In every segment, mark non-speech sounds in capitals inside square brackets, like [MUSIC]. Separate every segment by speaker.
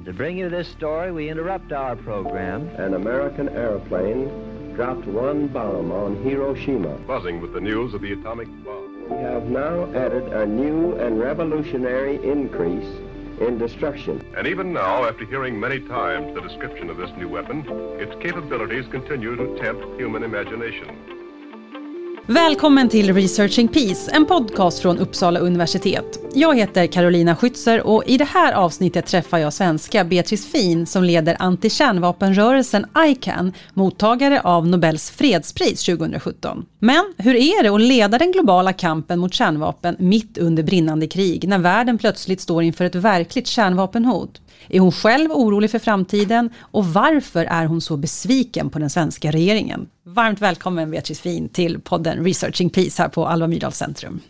Speaker 1: And to bring you this story, we interrupt our program.
Speaker 2: An American airplane dropped one bomb on Hiroshima.
Speaker 3: Buzzing with the news of the atomic bomb.
Speaker 2: We have now added a new and revolutionary increase in destruction.
Speaker 3: And even now, after hearing many times the description of this new weapon, its capabilities continue to tempt human imagination.
Speaker 4: Välkommen till Researching Peace, en podcast från Uppsala universitet. Jag heter Carolina Schützer och i det här avsnittet träffar jag svenska Beatrice Fin som leder antikärnvapenrörelsen ICAN, mottagare av Nobels fredspris 2017. Men hur är det att leda den globala kampen mot kärnvapen mitt under brinnande krig, när världen plötsligt står inför ett verkligt kärnvapenhot? Är hon själv orolig för framtiden och varför är hon så besviken på den svenska regeringen? Varmt välkommen Beatrice Fin till podden Researching Peace här på Alva Myrdal Centrum.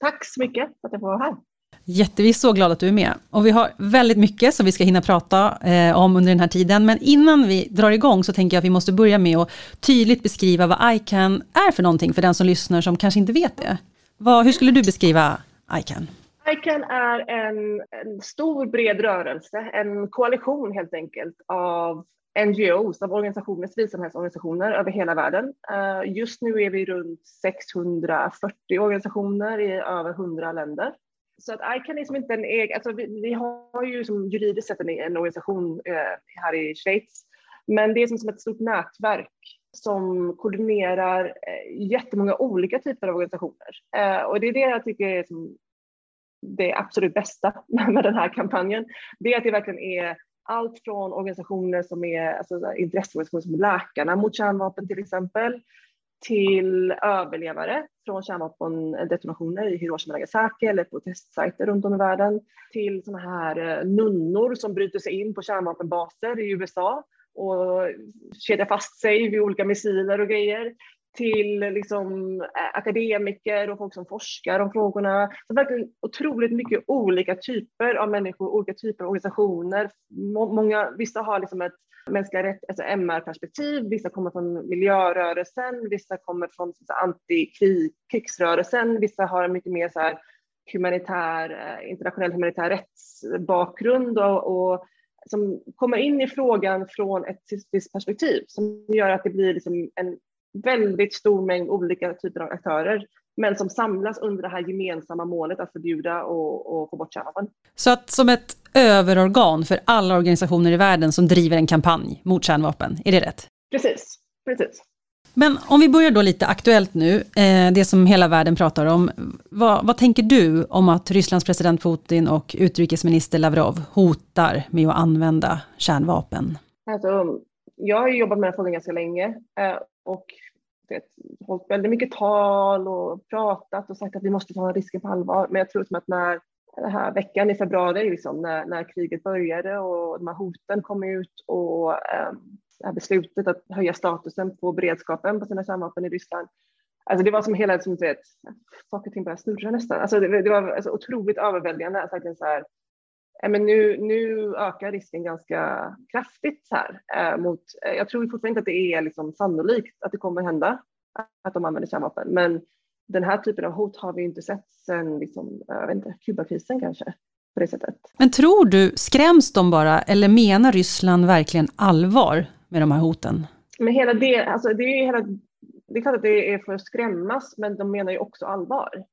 Speaker 5: Tack så mycket för att jag får vara här.
Speaker 4: Jätte, vi är så glada att du är med. Och vi har väldigt mycket som vi ska hinna prata eh, om under den här tiden. Men innan vi drar igång så tänker jag att vi måste börja med att tydligt beskriva vad ICAN är för någonting för den som lyssnar som kanske inte vet det. Vad, hur skulle du beskriva ICAN?
Speaker 5: ICAN är en, en, stor bred rörelse, en koalition helt enkelt av NGOs, av organisationer, civilsamhällsorganisationer över hela världen. Uh, just nu är vi runt 640 organisationer i över 100 länder. Så att ICAN är som inte en egen, alltså vi, vi har ju som juridiskt sett en, en organisation uh, här i Schweiz, men det är som, som ett stort nätverk som koordinerar uh, jättemånga olika typer av organisationer. Uh, och det är det jag tycker är som det absolut bästa [LAUGHS] med den här kampanjen, det är att det verkligen är allt från organisationer som är alltså, intresseorganisationer som Läkarna mot kärnvapen till exempel, till överlevare från kärnvapendetonationer i Hiroshima och Nagasaki eller på testsajter runt om i världen, till sådana här eh, nunnor som bryter sig in på kärnvapenbaser i USA och kedjar fast sig vid olika missiler och grejer, till liksom, akademiker och folk som forskar om frågorna. Så verkligen otroligt mycket olika typer av människor, olika typer av organisationer. Många, vissa har liksom ett mänskliga rätt, alltså MR-perspektiv, vissa kommer från miljörörelsen, vissa kommer från antikrigsrörelsen, vissa har en mycket mer så här, humanitär, internationell humanitär rättsbakgrund och, och som kommer in i frågan från ett visst perspektiv som gör att det blir liksom en väldigt stor mängd olika typer av aktörer men som samlas under det här gemensamma målet att förbjuda och, och få bort kärnvapen.
Speaker 4: Så att som ett överorgan för alla organisationer i världen som driver en kampanj mot kärnvapen, är det rätt?
Speaker 5: Precis, precis.
Speaker 4: Men om vi börjar då lite aktuellt nu, eh, det som hela världen pratar om. Vad, vad, tänker du om att Rysslands president Putin och utrikesminister Lavrov hotar med att använda kärnvapen?
Speaker 5: Alltså, jag har jobbat med den här frågan ganska länge eh, och vet, hållit väldigt mycket tal och pratat och sagt att vi måste ta risken på allvar. Men jag tror som att när den här veckan i februari, liksom, när, när kriget började och de här hoten kom ut och eh, det här beslutet att höja statusen på beredskapen på sina kärnvapen i Ryssland. Alltså det var som hela, som du vet, saker och ting började snurra nästan. Alltså det, det var alltså otroligt överväldigande. Alltså så här, men nu, nu ökar risken ganska kraftigt här. Eh, mot, eh, jag tror fortfarande inte att det är liksom sannolikt att det kommer hända att de använder kärnvapen, men den här typen av hot har vi inte sett sedan liksom, jag vet inte, Kubakrisen kanske. På det sättet.
Speaker 4: Men tror du, skräms de bara eller menar Ryssland verkligen allvar med de här hoten?
Speaker 5: Men hela det, alltså det, är hela, det är klart att det är för att skrämmas, men de menar ju också allvar.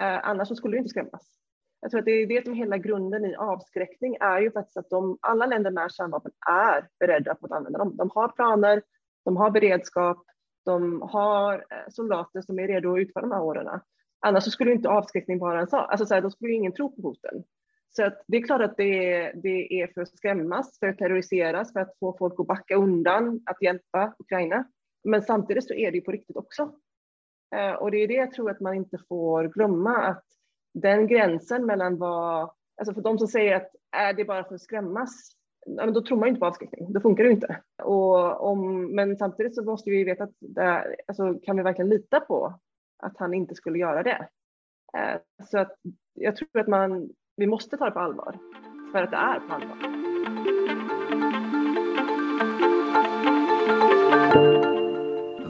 Speaker 5: Eh, annars så skulle det inte skrämmas. Jag tror att det är det som hela grunden i avskräckning är ju faktiskt att de, alla länder med kärnvapen är beredda på att använda dem. De har planer, de har beredskap, de har eh, soldater som är redo att utföra de här åren. Annars så skulle inte avskräckning vara en sak. Alltså så här, då skulle ingen tro på hoten. Så att det är klart att det är, det är för att skrämmas, för att terroriseras, för att få folk att backa undan, att hjälpa Ukraina. Men samtidigt så är det ju på riktigt också. Eh, och det är det jag tror att man inte får glömma, att den gränsen mellan vad, alltså för de som säger att är det bara för att skrämmas, då tror man inte på avskräckning, då funkar det inte. Och om, men samtidigt så måste vi veta att det, alltså, kan vi verkligen lita på att han inte skulle göra det? Eh, så att jag tror att man, vi måste ta det på allvar för att det är på allvar.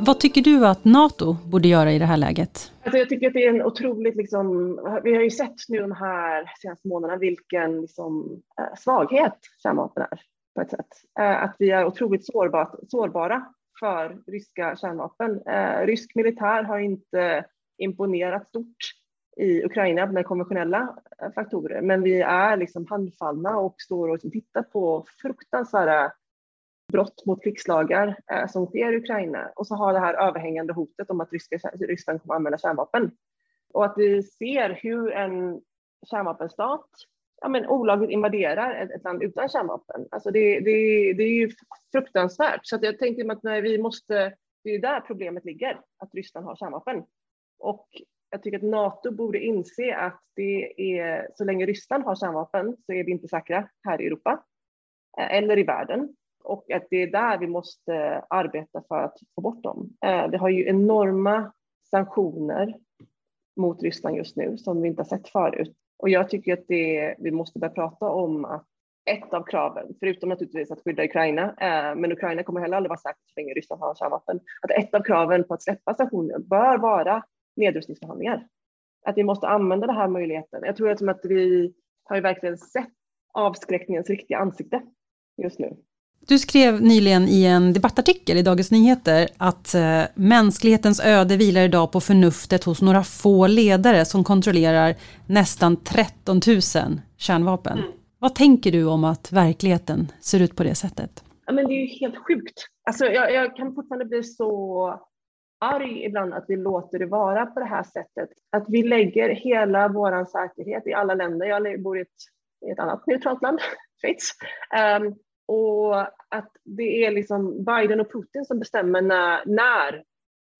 Speaker 4: Vad tycker du att NATO borde göra i det här läget?
Speaker 5: Alltså jag tycker att det är en otroligt, liksom, vi har ju sett nu de här senaste månaderna vilken liksom, eh, svaghet kärnvapen är på ett sätt. Eh, att vi är otroligt sårbara för ryska kärnvapen. Eh, rysk militär har inte imponerat stort i Ukraina med konventionella faktorer, men vi är liksom handfallna och står och tittar på fruktansvärda brott mot krigslagar eh, som sker i Ukraina och så har det här överhängande hotet om att ryska, Ryssland kommer att använda kärnvapen. Och att vi ser hur en kärnvapenstat ja, men olagligt invaderar ett, ett, land utan kärnvapen. Alltså det, det, det är ju fruktansvärt. Så att jag tänker att när vi måste, det är där problemet ligger, att Ryssland har kärnvapen. Och jag tycker att NATO borde inse att det är, så länge Ryssland har kärnvapen så är vi inte säkra här i Europa eh, eller i världen och att det är där vi måste arbeta för att få bort dem. Eh, vi har ju enorma sanktioner mot Ryssland just nu som vi inte har sett förut. Och jag tycker att det, vi måste börja prata om att ett av kraven, förutom naturligtvis att skydda Ukraina, eh, men Ukraina kommer heller aldrig vara säkert så länge Ryssland har kärnvapen, att ett av kraven på att släppa sanktioner bör vara nedrustningsförhandlingar. Att vi måste använda den här möjligheten. Jag tror att vi har ju verkligen sett avskräckningens riktiga ansikte just nu.
Speaker 4: Du skrev nyligen i en debattartikel i Dagens Nyheter att eh, mänsklighetens öde vilar idag på förnuftet hos några få ledare som kontrollerar nästan 13 000 kärnvapen. Mm. Vad tänker du om att verkligheten ser ut på det sättet?
Speaker 5: Ja, men det är ju helt sjukt. Alltså, jag, jag kan fortfarande bli så arg ibland att vi låter det vara på det här sättet. Att vi lägger hela vår säkerhet i alla länder. Jag bor i ett, i ett annat neutralt land, [LAUGHS] Schweiz. Um, och att det är liksom Biden och Putin som bestämmer när, när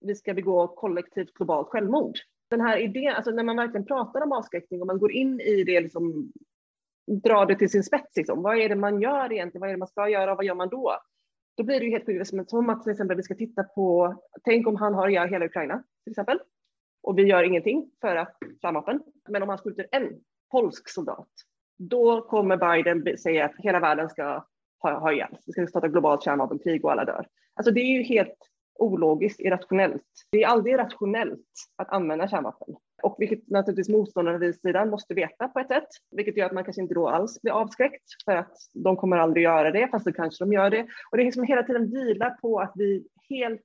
Speaker 5: vi ska begå kollektivt globalt självmord. Den här idén, alltså när man verkligen pratar om avskräckning och man går in i det, liksom, drar det till sin spets, liksom. vad är det man gör egentligen, vad är det man ska göra och vad gör man då? Då blir det ju helt sjukt, som att till exempel vi ska titta på, tänk om han har ihjäl hela Ukraina till exempel och vi gör ingenting för att kärnvapen. Men om han skjuter en polsk soldat, då kommer Biden säga att hela världen ska har, har. Vi ska starta globalt kärnvapenkrig och alla dör. Alltså det är ju helt ologiskt, irrationellt. Det är aldrig rationellt att använda kärnvapen. Och vilket naturligtvis motståndarna vid sidan måste veta på ett sätt, vilket gör att man kanske inte då alls blir avskräckt för att de kommer aldrig göra det, fast det kanske de gör det. Och det är liksom hela tiden vilar på att vi helt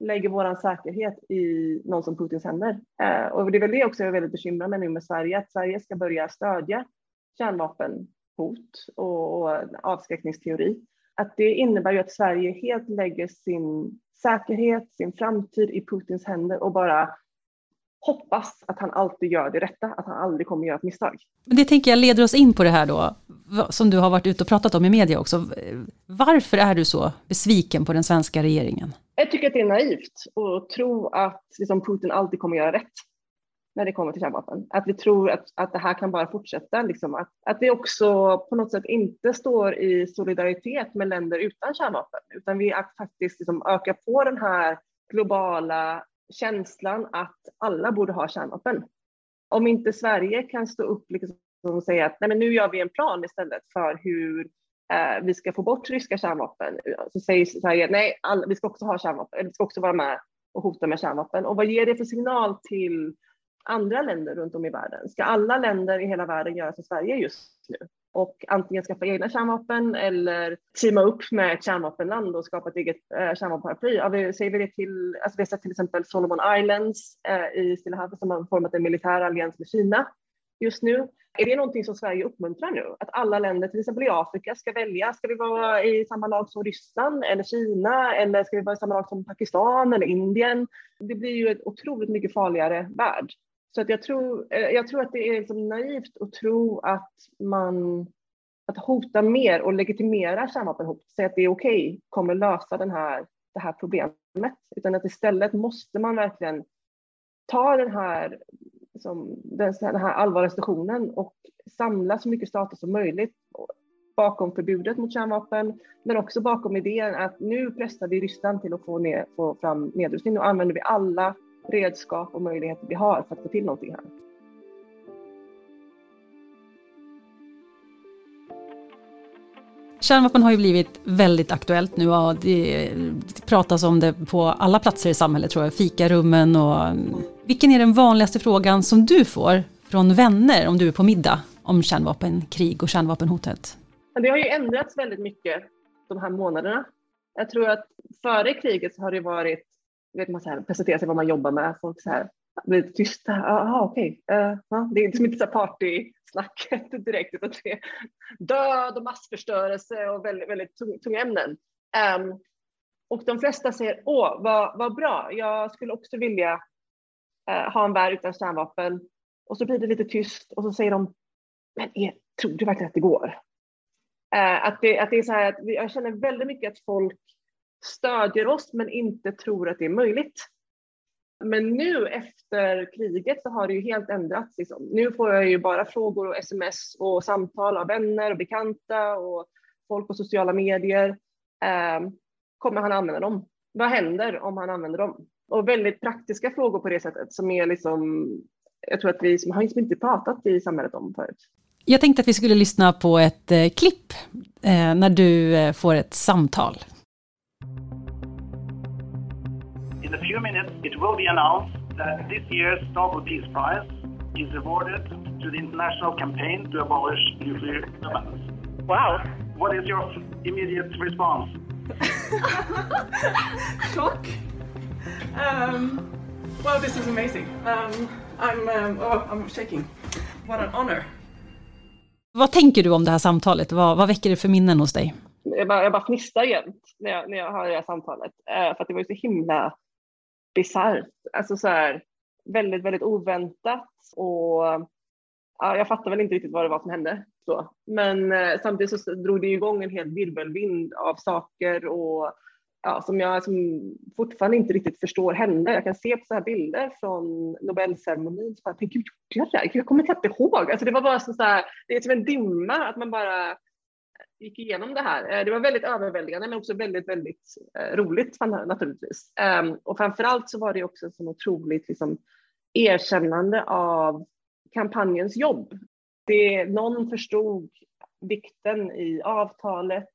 Speaker 5: lägger vår säkerhet i någon som Putins händer. Eh, och det är väl det också jag är väldigt bekymrad med nu med Sverige, att Sverige ska börja stödja kärnvapen hot och avskräckningsteori, att det innebär ju att Sverige helt lägger sin säkerhet, sin framtid i Putins händer och bara hoppas att han alltid gör det rätta, att han aldrig kommer göra ett misstag.
Speaker 4: Men det tänker jag leder oss in på det här då, som du har varit ute och pratat om i media också. Varför är du så besviken på den svenska regeringen?
Speaker 5: Jag tycker att det är naivt att tro att liksom, Putin alltid kommer göra rätt när det kommer till kärnvapen. Att vi tror att, att det här kan bara fortsätta. Liksom. Att, att vi också på något sätt inte står i solidaritet med länder utan kärnvapen, utan vi faktiskt liksom ökar på den här globala känslan att alla borde ha kärnvapen. Om inte Sverige kan stå upp liksom och säga att Nej, men nu gör vi en plan istället för hur eh, vi ska få bort ryska kärnvapen, så säger Sverige nej, alla, vi ska också ha kärnvapen, vi ska också vara med och hota med kärnvapen. Och vad ger det för signal till andra länder runt om i världen? Ska alla länder i hela världen göra som Sverige just nu? Och antingen skaffa egna kärnvapen eller teama upp med ett kärnvapenland och skapa ett eget eh, kärnvapenparaply. Ja, vi, säger vi det till, alltså vi har sett till exempel Solomon Islands eh, i Stilla havet som har format en militär allians med Kina just nu. Är det någonting som Sverige uppmuntrar nu? Att alla länder, till exempel i Afrika, ska välja, ska vi vara i samma lag som Ryssland eller Kina eller ska vi vara i samma lag som Pakistan eller Indien? Det blir ju ett otroligt mycket farligare värld. Så att jag, tror, eh, jag tror att det är liksom naivt att tro att man att hota mer och legitimera kärnvapenhot, säga att det är okej, okay, kommer lösa den här, det här problemet. Utan att istället måste man verkligen ta den här, liksom, den, den här allvarliga situationen och samla så mycket stater som möjligt bakom förbudet mot kärnvapen, men också bakom idén att nu pressar vi Ryssland till att få, ner, få fram nedrustning. Nu använder vi alla redskap och möjligheter vi har för att få till någonting här.
Speaker 4: Kärnvapen har ju blivit väldigt aktuellt nu och det pratas om det på alla platser i samhället tror jag, fikarummen och... Vilken är den vanligaste frågan som du får från vänner om du är på middag om kärnvapenkrig och kärnvapenhotet?
Speaker 5: Det har ju ändrats väldigt mycket de här månaderna. Jag tror att före kriget så har det varit, vet man så här, presenterar sig vad man jobbar med, folk så här, blir lite tysta, jaha okej, okay. uh, uh, det är liksom inte så partysnacket [LAUGHS] direkt utan det är död och massförstörelse och väldigt, väldigt tunga ämnen. Um, och de flesta säger, åh vad, vad bra, jag skulle också vilja uh, ha en värld utan kärnvapen. Och så blir det lite tyst och så säger de, men er, tror du verkligen att det går? Uh, att, det, att det är så här, att jag känner väldigt mycket att folk stödjer oss men inte tror att det är möjligt. Men nu efter kriget så har det ju helt ändrats. Liksom. Nu får jag ju bara frågor och sms och samtal av vänner och bekanta och folk på sociala medier. Eh, kommer han använda dem? Vad händer om han använder dem? Och väldigt praktiska frågor på det sättet som är liksom, jag tror att vi som har inte pratat i samhället om förut.
Speaker 4: Jag tänkte att vi skulle lyssna på ett eh, klipp eh, när du eh, får ett samtal
Speaker 6: In a few minutes, it will be announced that this year's Nobel Peace Prize is awarded to the international campaign to abolish nuclear weapons.
Speaker 5: Wow.
Speaker 6: What is your immediate response? [LAUGHS]
Speaker 7: Shock. Um, well, this is amazing. Um, I'm, um, oh, I'm shaking. What an honor.
Speaker 4: Vad tänker du om det här samtalet? Vad, vad väcker det för minnen hos dig?
Speaker 5: Jag bara, jag bara fnissar jämt när jag, när jag hör det här samtalet. Eh, för att det var ju så himla bisarrt. Alltså så här, väldigt, väldigt oväntat och ja, jag fattar väl inte riktigt vad det var som hände. Så. Men eh, samtidigt så drog det igång en hel virvelvind av saker och ja, som jag som fortfarande inte riktigt förstår hände. Jag kan se på så här bilder från Nobelceremonin, så bara, gud, gjorde jag det? Jag kommer knappt ihåg. Alltså det var bara så, så här, det är som en dimma att man bara gick igenom det här. Eh, det var väldigt överväldigande men också väldigt, väldigt eh, roligt naturligtvis. Ehm, och framförallt så var det också som otroligt liksom, erkännande av kampanjens jobb. Det, någon förstod vikten i avtalet.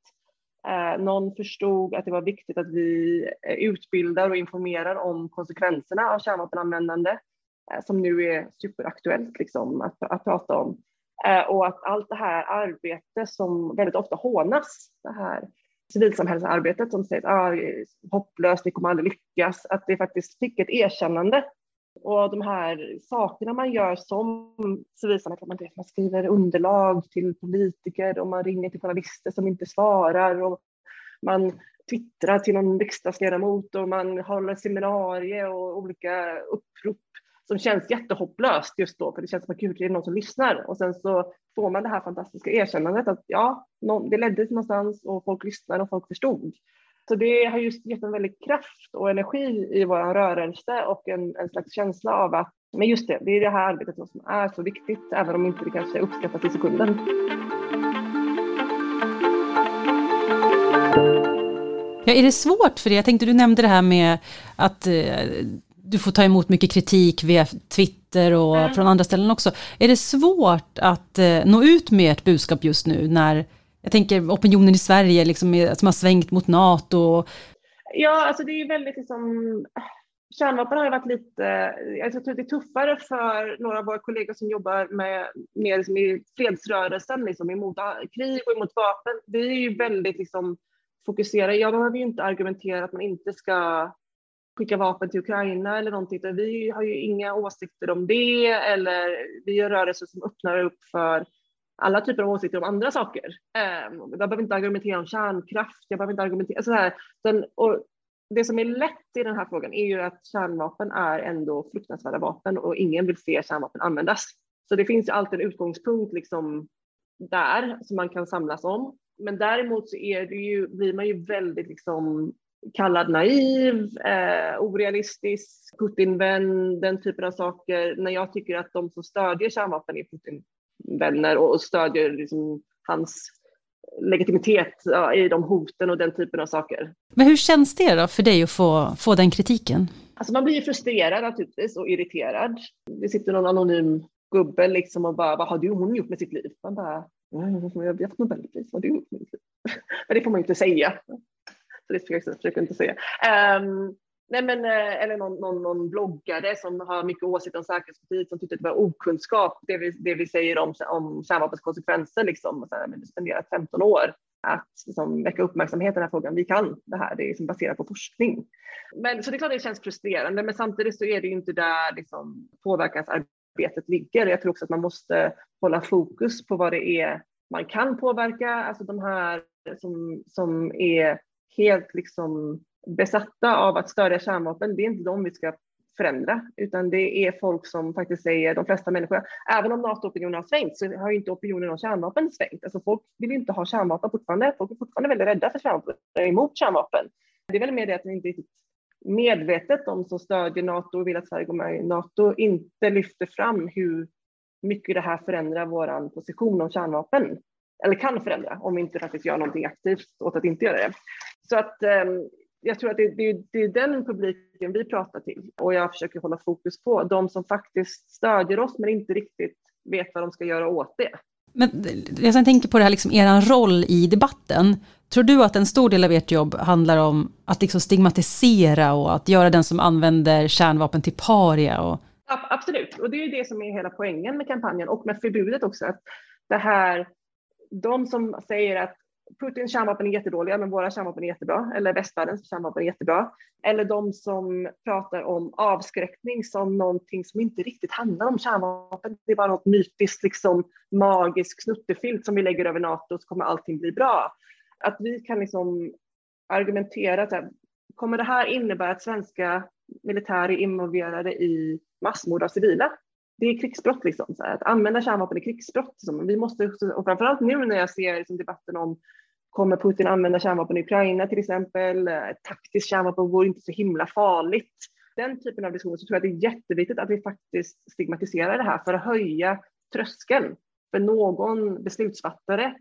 Speaker 5: Eh, någon förstod att det var viktigt att vi utbildar och informerar om konsekvenserna av kärnvapenanvändande som nu är superaktuellt liksom, att, att prata om. Eh, och att allt det här arbete som väldigt ofta hånas, det här civilsamhällsarbetet som sägs ah, hopplöst, det kommer aldrig lyckas, att det faktiskt fick ett erkännande. Och de här sakerna man gör som civilsamhälle, man skriver underlag till politiker och man ringer till journalister som inte svarar och man twittrar till någon riksdagsledamot och man håller seminarier och olika upprop som känns jättehopplöst just då, för det känns som att gud, det är någon som lyssnar. Och sen så får man det här fantastiska erkännandet att ja, det ledde till någonstans och folk lyssnade och folk förstod. Så det har just gett en väldig kraft och energi i vår rörelse och en, en slags känsla av att men just det, det är det här arbetet som är så viktigt, även om inte det kanske uppskattas i sekunden.
Speaker 4: Ja, är det svårt för dig? Jag tänkte du nämnde det här med att eh, du får ta emot mycket kritik via Twitter och mm. från andra ställen också. Är det svårt att eh, nå ut med ett budskap just nu när, jag tänker opinionen i Sverige liksom är, som har svängt mot NATO?
Speaker 5: Ja, alltså det är väldigt liksom, kärnvapen har ju varit lite, jag tror att det är tuffare för några av våra kollegor som jobbar med, med liksom i fredsrörelsen, liksom, emot krig och emot vapen. Vi är ju väldigt liksom, fokuserade, jag behöver ju inte argumentera att man inte ska skicka vapen till Ukraina eller någonting. Vi har ju inga åsikter om det eller vi är rörelser som öppnar upp för alla typer av åsikter om andra saker. Ehm, jag behöver inte argumentera om kärnkraft, jag behöver inte argumentera så här. Den, och det som är lätt i den här frågan är ju att kärnvapen är ändå fruktansvärda vapen och ingen vill se kärnvapen användas. Så det finns ju alltid en utgångspunkt liksom där som man kan samlas om. Men däremot så är det ju, blir man ju väldigt liksom kallad naiv, eh, orealistisk, Putinvän, den typen av saker. När jag tycker att de som stödjer kärnvapen är Putinvänner och stödjer liksom hans legitimitet ja, i de hoten och den typen av saker.
Speaker 4: Men hur känns det då för dig att få, få den kritiken?
Speaker 5: Alltså man blir frustrerad naturligtvis och irriterad. Det sitter någon anonym gubbe liksom och bara, vad har du hon gjort med sitt liv? Man bara, jag har gett Nobelpris, vad har du gjort med [LAUGHS] Men det får man ju inte säga. Så det försöker jag försöker inte säga. Um, ehm, nej men, eh, eller någon, någon, någon, bloggare som har mycket åsikter om säkerhetspolitik som tyckte att det var okunskap, det vi, det vi säger om, om kärnvapens konsekvenser, liksom, och så här, men det spenderat 15 år att liksom, väcka uppmärksamhet i den här frågan. Vi kan det här, det är liksom baserat på forskning. Men, så det är klart det känns frustrerande, men samtidigt så är det ju inte där liksom, påverkansarbetet ligger. Jag tror också att man måste hålla fokus på vad det är man kan påverka, alltså de här som, som är helt liksom besatta av att stödja kärnvapen, det är inte de vi ska förändra, utan det är folk som faktiskt säger, de flesta människor, även om NATO-opinionen har svängt så har ju inte opinionen om kärnvapen svängt. Alltså folk vill inte ha kärnvapen fortfarande, folk är fortfarande väldigt rädda för kärnvapen, emot kärnvapen. Det är väl mer det att vi inte riktigt medvetet, de som stödjer NATO och vill att Sverige går med i NATO, inte lyfter fram hur mycket det här förändrar vår position om kärnvapen. Eller kan förändra om vi inte faktiskt gör någonting aktivt åt att inte göra det. Så att um, jag tror att det, det, det, är den publiken vi pratar till och jag försöker hålla fokus på de som faktiskt stödjer oss men inte riktigt vet vad de ska göra åt det.
Speaker 4: Men jag tänker på det här, liksom, er roll i debatten. Tror du att en stor del av ert jobb handlar om att liksom stigmatisera och att göra den som använder kärnvapen till paria? Och...
Speaker 5: Absolut, och det är ju det som är hela poängen med kampanjen och med förbudet också. Att det här, de som säger att Putins kärnvapen är jättedåliga, men våra kärnvapen är jättebra. Eller västvärldens kärnvapen är jättebra. Eller de som pratar om avskräckning som någonting som inte riktigt handlar om kärnvapen. Det är bara något mytiskt, liksom magisk snuttefilt som vi lägger över NATO så kommer allting bli bra. Att vi kan liksom argumentera, att kommer det här innebära att svenska militärer är involverade i massmord av civila? Det är krigsbrott. Liksom, så här. Att använda kärnvapen är krigsbrott. Liksom. Vi måste, och framförallt nu när jag ser liksom, debatten om kommer Putin använda kärnvapen i Ukraina till exempel? Eh, taktiskt kärnvapen vore inte så himla farligt. Den typen av diskussioner så tror jag att det är jätteviktigt att vi faktiskt stigmatiserar det här för att höja tröskeln för någon beslutsfattare.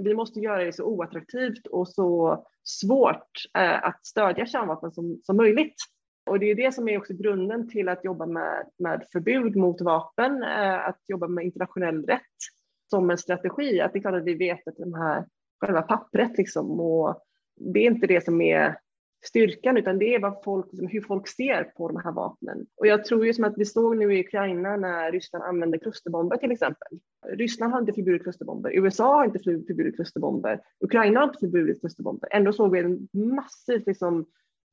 Speaker 5: Vi måste göra det så oattraktivt och så svårt eh, att stödja kärnvapen som, som möjligt. Och det är det som är också grunden till att jobba med, med förbud mot vapen, eh, att jobba med internationell rätt som en strategi. Att det är klart att vi vet att de här, själva pappret liksom, och det är inte det som är styrkan, utan det är vad folk, liksom, hur folk ser på de här vapnen. Och jag tror ju som att vi såg nu i Ukraina när Ryssland använde klusterbomber till exempel. Ryssland har inte förbjudit klusterbomber, USA har inte förbjudit klusterbomber, Ukraina har inte förbjudit klusterbomber. Ändå såg vi en massiv liksom,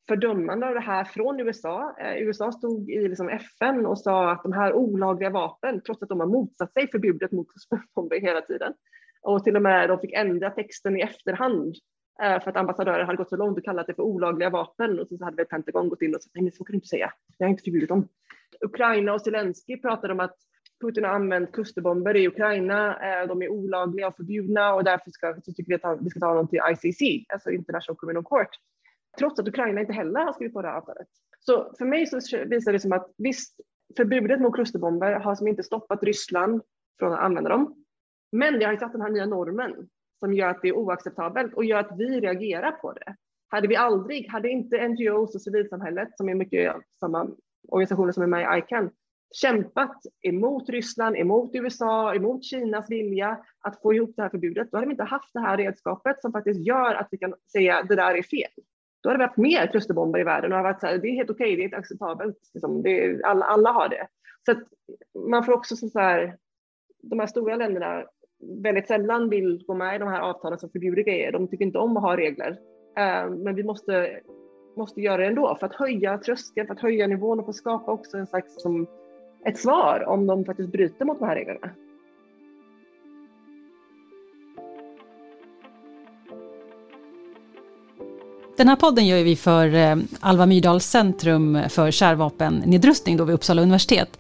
Speaker 5: fördömande av det här från USA. Eh, USA stod i liksom FN och sa att de här olagliga vapen, trots att de har motsatt sig förbudet mot klusterbomber hela tiden, och till och med de fick ändra texten i efterhand eh, för att ambassadörer hade gått så långt och kallat det för olagliga vapen. Och så hade väl Pentagon gått in och sagt nej, så kan du inte säga, jag har inte förbjudit dem. Ukraina och Zelensky pratade om att Putin har använt klusterbomber i Ukraina, eh, de är olagliga och förbjudna och därför ska, så tycker vi att vi ska ta dem till ICC, alltså International Criminal Court trots att Ukraina inte heller har skrivit på det här avtalet. Så för mig så visar det som att visst, förbudet mot klusterbomber har som inte stoppat Ryssland från att använda dem. Men det har ju satt den här nya normen som gör att det är oacceptabelt och gör att vi reagerar på det. Hade vi aldrig, hade inte NGOs och civilsamhället, som är mycket samma organisationer som är med i ICAN, kämpat emot Ryssland, emot USA, emot Kinas vilja att få ihop det här förbudet, då hade vi inte haft det här redskapet som faktiskt gör att vi kan säga det där är fel då hade vi haft mer klusterbomber i världen och varit så här, det är helt okej, okay, det är acceptabelt. Liksom, det är, alla, alla har det. Så att man får också så här, de här stora länderna väldigt sällan vill gå med i de här avtalen som förbjuder grejer. De tycker inte om att ha regler. Eh, men vi måste, måste göra det ändå för att höja tröskeln, för att höja nivån och för att skapa också en slags som ett svar om de faktiskt bryter mot de här reglerna.
Speaker 4: Den här podden gör vi för eh, Alva Myrdals centrum för kärnvapennedrustning då vid Uppsala universitet.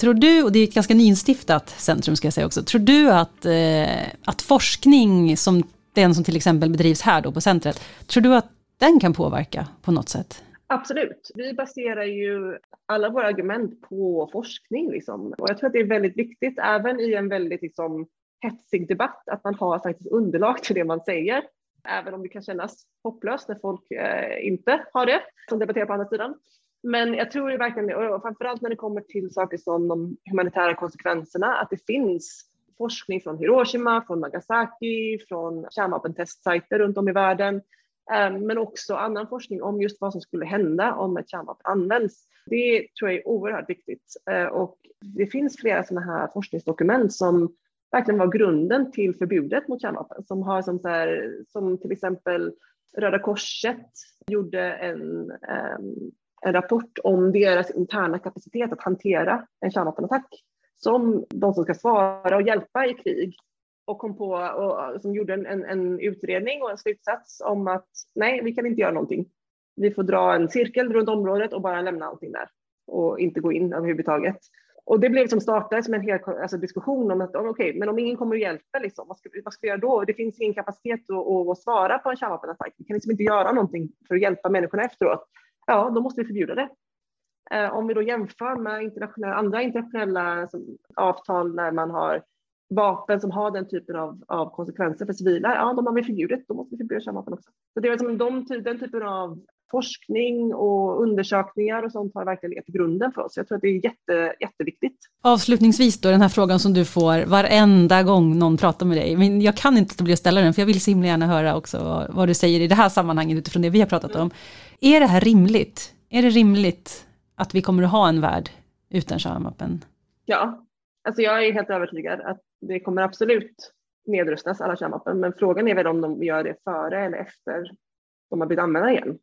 Speaker 4: Tror du, och det är ett ganska nyinstiftat centrum ska jag säga också, tror du att, eh, att forskning som den som till exempel bedrivs här då på centret, tror du att den kan påverka på något sätt?
Speaker 5: Absolut. Vi baserar ju alla våra argument på forskning. Liksom. Och jag tror att det är väldigt viktigt, även i en väldigt liksom, hetsig debatt, att man har faktiskt underlag till det man säger även om det kan kännas hopplöst när folk eh, inte har det, som debatterar på andra sidan. Men jag tror verkligen, och framförallt när det kommer till saker som de humanitära konsekvenserna, att det finns forskning från Hiroshima, från Nagasaki, från kärnvapentestsajter runt om i världen, eh, men också annan forskning om just vad som skulle hända om ett kärnvapen används. Det tror jag är oerhört viktigt eh, och det finns flera sådana här forskningsdokument som verkligen var grunden till förbudet mot kärnvapen som har som, så här, som till exempel Röda Korset gjorde en, ehm, en rapport om deras interna kapacitet att hantera en kärnvapenattack som de som ska svara och hjälpa i krig och kom på och som gjorde en, en, en, utredning och en slutsats om att nej, vi kan inte göra någonting. Vi får dra en cirkel runt området och bara lämna allting där och inte gå in överhuvudtaget. Och det blev som startade som en hel alltså, diskussion om att okej, okay, men om ingen kommer och hjälper, liksom, vad, ska, vad ska vi göra då? Det finns ingen kapacitet att, att svara på en kärnvapenattack. Vi kan liksom inte göra någonting för att hjälpa människorna efteråt. Ja, då måste vi förbjuda det. Eh, om vi då jämför med internationella, andra internationella som, avtal när man har vapen som har den typen av, av konsekvenser för civila, ja, de har vi förbjudit, då måste vi förbjuda kärnvapen också. Så det är liksom de, den typen av forskning och undersökningar och sånt har verkligen legat till grunden för oss. Jag tror att det är jätte, jätteviktigt.
Speaker 4: Avslutningsvis då, den här frågan som du får varenda gång någon pratar med dig. Men jag kan inte bli att ställa den, för jag vill så himla gärna höra också vad du säger i det här sammanhanget utifrån det vi har pratat om. Är det här rimligt? Är det rimligt att vi kommer att ha en värld utan kärnvapen?
Speaker 5: Ja, alltså jag är helt övertygad att det kommer absolut nedrustas alla kärnvapen, men frågan är väl om de gör det före eller efter de har blivit använda igen.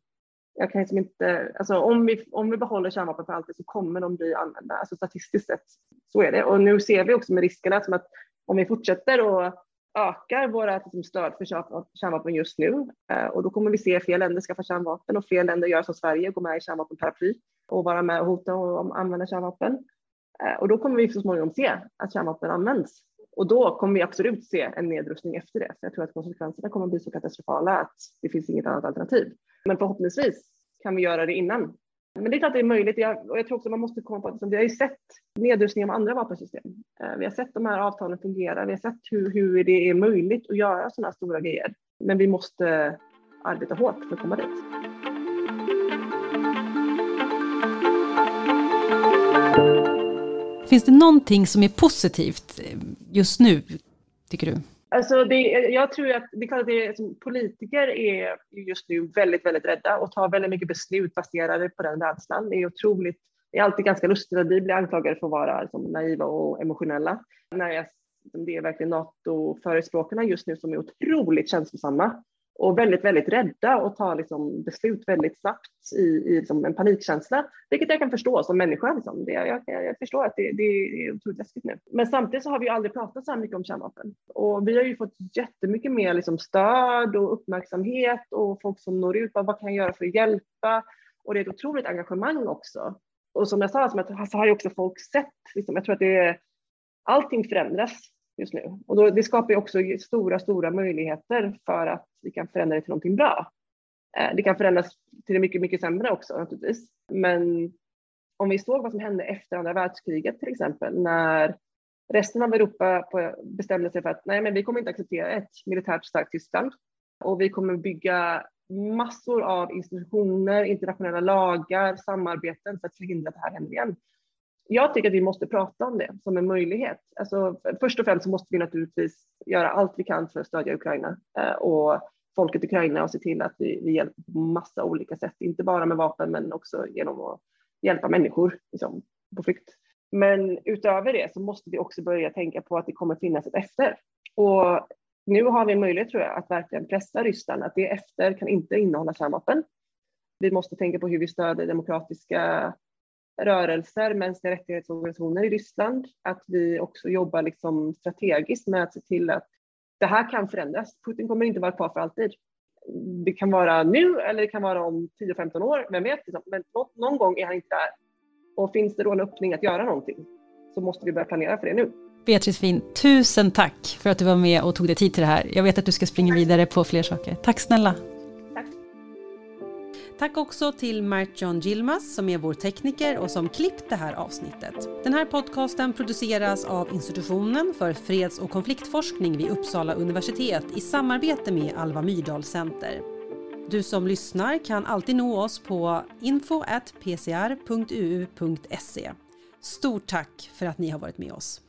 Speaker 5: Jag kan liksom inte, alltså om vi, om vi behåller kärnvapen för alltid så kommer de bli använda, alltså statistiskt sett. Så är det. Och nu ser vi också med riskerna som att om vi fortsätter och ökar våra liksom, stöd för kärnvapen just nu eh, och då kommer vi se fler länder skaffa kärnvapen och fler länder gör som Sverige, gå med i kärnvapenparaply och vara med och hota och använda kärnvapen. Eh, och då kommer vi så småningom se att kärnvapen används och då kommer vi absolut se en nedrustning efter det. Så jag tror att konsekvenserna kommer att bli så katastrofala att det finns inget annat alternativ. Men förhoppningsvis kan vi göra det innan. Men det är klart det är möjligt. Jag, och jag tror också man måste komma på att liksom, vi har ju sett nedrustning av andra vapensystem. Eh, vi har sett de här avtalen fungera. Vi har sett hur, hur det är möjligt att göra sådana här stora grejer. Men vi måste arbeta hårt för att komma dit.
Speaker 4: Finns det någonting som är positivt eh, just nu, tycker du?
Speaker 5: Alltså det, jag tror att det är klart att det som politiker är just nu väldigt, väldigt rädda och tar väldigt mycket beslut baserade på den rädslan. Det är otroligt. Det är alltid ganska lustigt att vi blir anklagade för att vara liksom, naiva och emotionella. När jag, det är verkligen NATO-förespråkarna just nu som är otroligt känslosamma och väldigt, väldigt rädda och tar liksom beslut väldigt snabbt i, i liksom en panikkänsla, vilket jag kan förstå som människa. Liksom. Det, jag, jag, förstår att det, det är otroligt läskigt nu. Men samtidigt så har vi aldrig pratat så här mycket om kärnvapen och vi har ju fått jättemycket mer liksom stöd och uppmärksamhet och folk som når ut. Vad kan jag göra för att hjälpa? Och det är ett otroligt engagemang också. Och som jag sa så har ju också folk sett, liksom, jag tror att det är, allting förändras just nu. Och då, det skapar ju också stora, stora möjligheter för att vi kan förändra det till någonting bra. Eh, det kan förändras till det mycket, mycket sämre också naturligtvis. Men om vi såg vad som hände efter andra världskriget till exempel, när resten av Europa bestämde sig för att nej, men vi kommer inte acceptera ett militärt starkt Tyskland och vi kommer bygga massor av institutioner, internationella lagar, samarbeten för att förhindra att det här händer igen jag tycker att vi måste prata om det som en möjlighet. Alltså, först och främst så måste vi naturligtvis göra allt vi kan för att stödja Ukraina eh, och folket i Ukraina och se till att vi, vi hjälper på massa olika sätt, inte bara med vapen men också genom att hjälpa människor liksom, på flykt. Men utöver det så måste vi också börja tänka på att det kommer finnas ett efter. Och nu har vi en möjlighet tror jag att verkligen pressa Ryssland att det efter kan inte innehålla kärnvapen. Vi måste tänka på hur vi stöder demokratiska rörelser, mänskliga rättighetsorganisationer i Ryssland, att vi också jobbar liksom strategiskt med att se till att det här kan förändras. Putin kommer inte vara kvar för alltid. Det kan vara nu eller det kan vara om 10-15 år, vem vet? Liksom. Men någon gång är han inte där. Och finns det då en öppning att göra någonting så måste vi börja planera för det nu.
Speaker 4: Beatrice Fin, tusen tack för att du var med och tog dig tid till det här. Jag vet att du ska springa vidare på fler saker. Tack snälla. Tack också till Mert John Gilmas som är vår tekniker och som klippt det här avsnittet. Den här podcasten produceras av Institutionen för freds och konfliktforskning vid Uppsala universitet i samarbete med Alva Myrdal Center. Du som lyssnar kan alltid nå oss på info.pcr.uu.se. Stort tack för att ni har varit med oss.